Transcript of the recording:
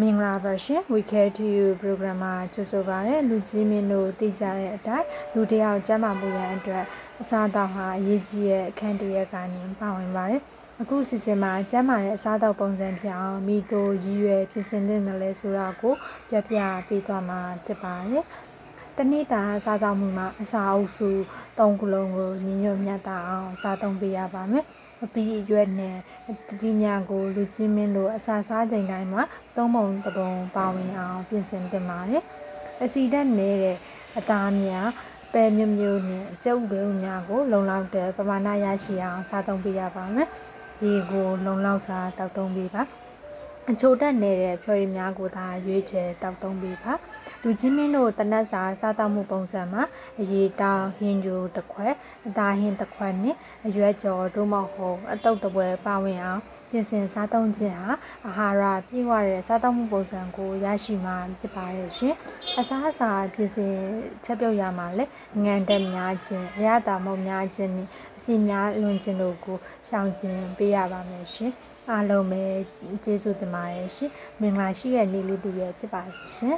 မင်္ဂလာပါရှင် We Care to You program မှာကြိုဆိုပါရစေလူကြီးမင်းတို့သိကြတဲ့အတိုင်းလူတစ်ယောက်ကျန်းမာမှုရန်အတွက်အစားအသောက်ဟာအရေးကြီးတဲ့အခန်းတစ်ရပ်ကနေပါဝင်ပါတယ်အခုစီစဉ်မှာကျန်းမာတဲ့အစားအသောက်ပုံစံဖြစ်အောင်မိတို့ရည်ရွယ်ပြင်ဆင်တဲ့နယ်လဲဆိုတာကိုပြပြပေးသွားမှာဖြစ်ပါတယ်တနေ့တာစားသောက်မှုမှာအစာအုပ်စု၃ခုလုံးကိုညီညွတ်မြတ်တာအောင်စားသုံးပေးရပါမယ်။ အပီးအရွက်နဲ့ဒီညာကိုလူချင်းမင်းတို့အစာစားချိန်တိုင်းမှာသုံးပုံတစ်ပုံပါဝင်အောင်ပြင်ဆင်သင့်ပါတယ်။အစီဓာတ်နည်းတဲ့အသားများပဲမျိုးမျိုးနဲ့အကျုပ်တွေများကို လုံလောက်တဲ့ပမာဏရရှိအောင်စားသုံးပေးရပါမယ်။ရေကိုလုံလောက်စွာတောက်သုံးပေးပါ။ အချိုတက်နေတဲ့ဖြော်ရည်များကိုသာရွေးချယ်တောက်သုံးပေးပါလူချင်းမင်းတို့တနက်စာစားတောက်မှုပုံစံမှာအရေးတောင်ဟင်းကြိုတစ်ခွက်အသားဟင်းတစ်ခွက်နဲ့အရွက်ကြော်တို့မဟုတ်အတုပ်တပွဲပါဝင်အောင်ပြင်ဆင်စားသုံးခြင်းဟာအာဟာရပြည့်ဝတဲ့စားတောက်မှုပုံစံကိုရရှိမှာဖြစ်ပါရဲ့ရှင်အစားအစာပြင်ဆင်ချက်ပြုတ်ရမှာလဲငန်တက်များခြင်းအရသာမုံများခြင်းနဲ့ အစီများလွန်ခြင်းတို့ကိုရှောင်ကျဉ်ပေးရပါမယ်ရှင်အားလုံးပဲကျေးဇူးတင်ပါတယ်ရှင်မင်္ဂလာရှိတဲ့နေ့လေးတစ်ရက်ဖြစ်ပါစေရှင်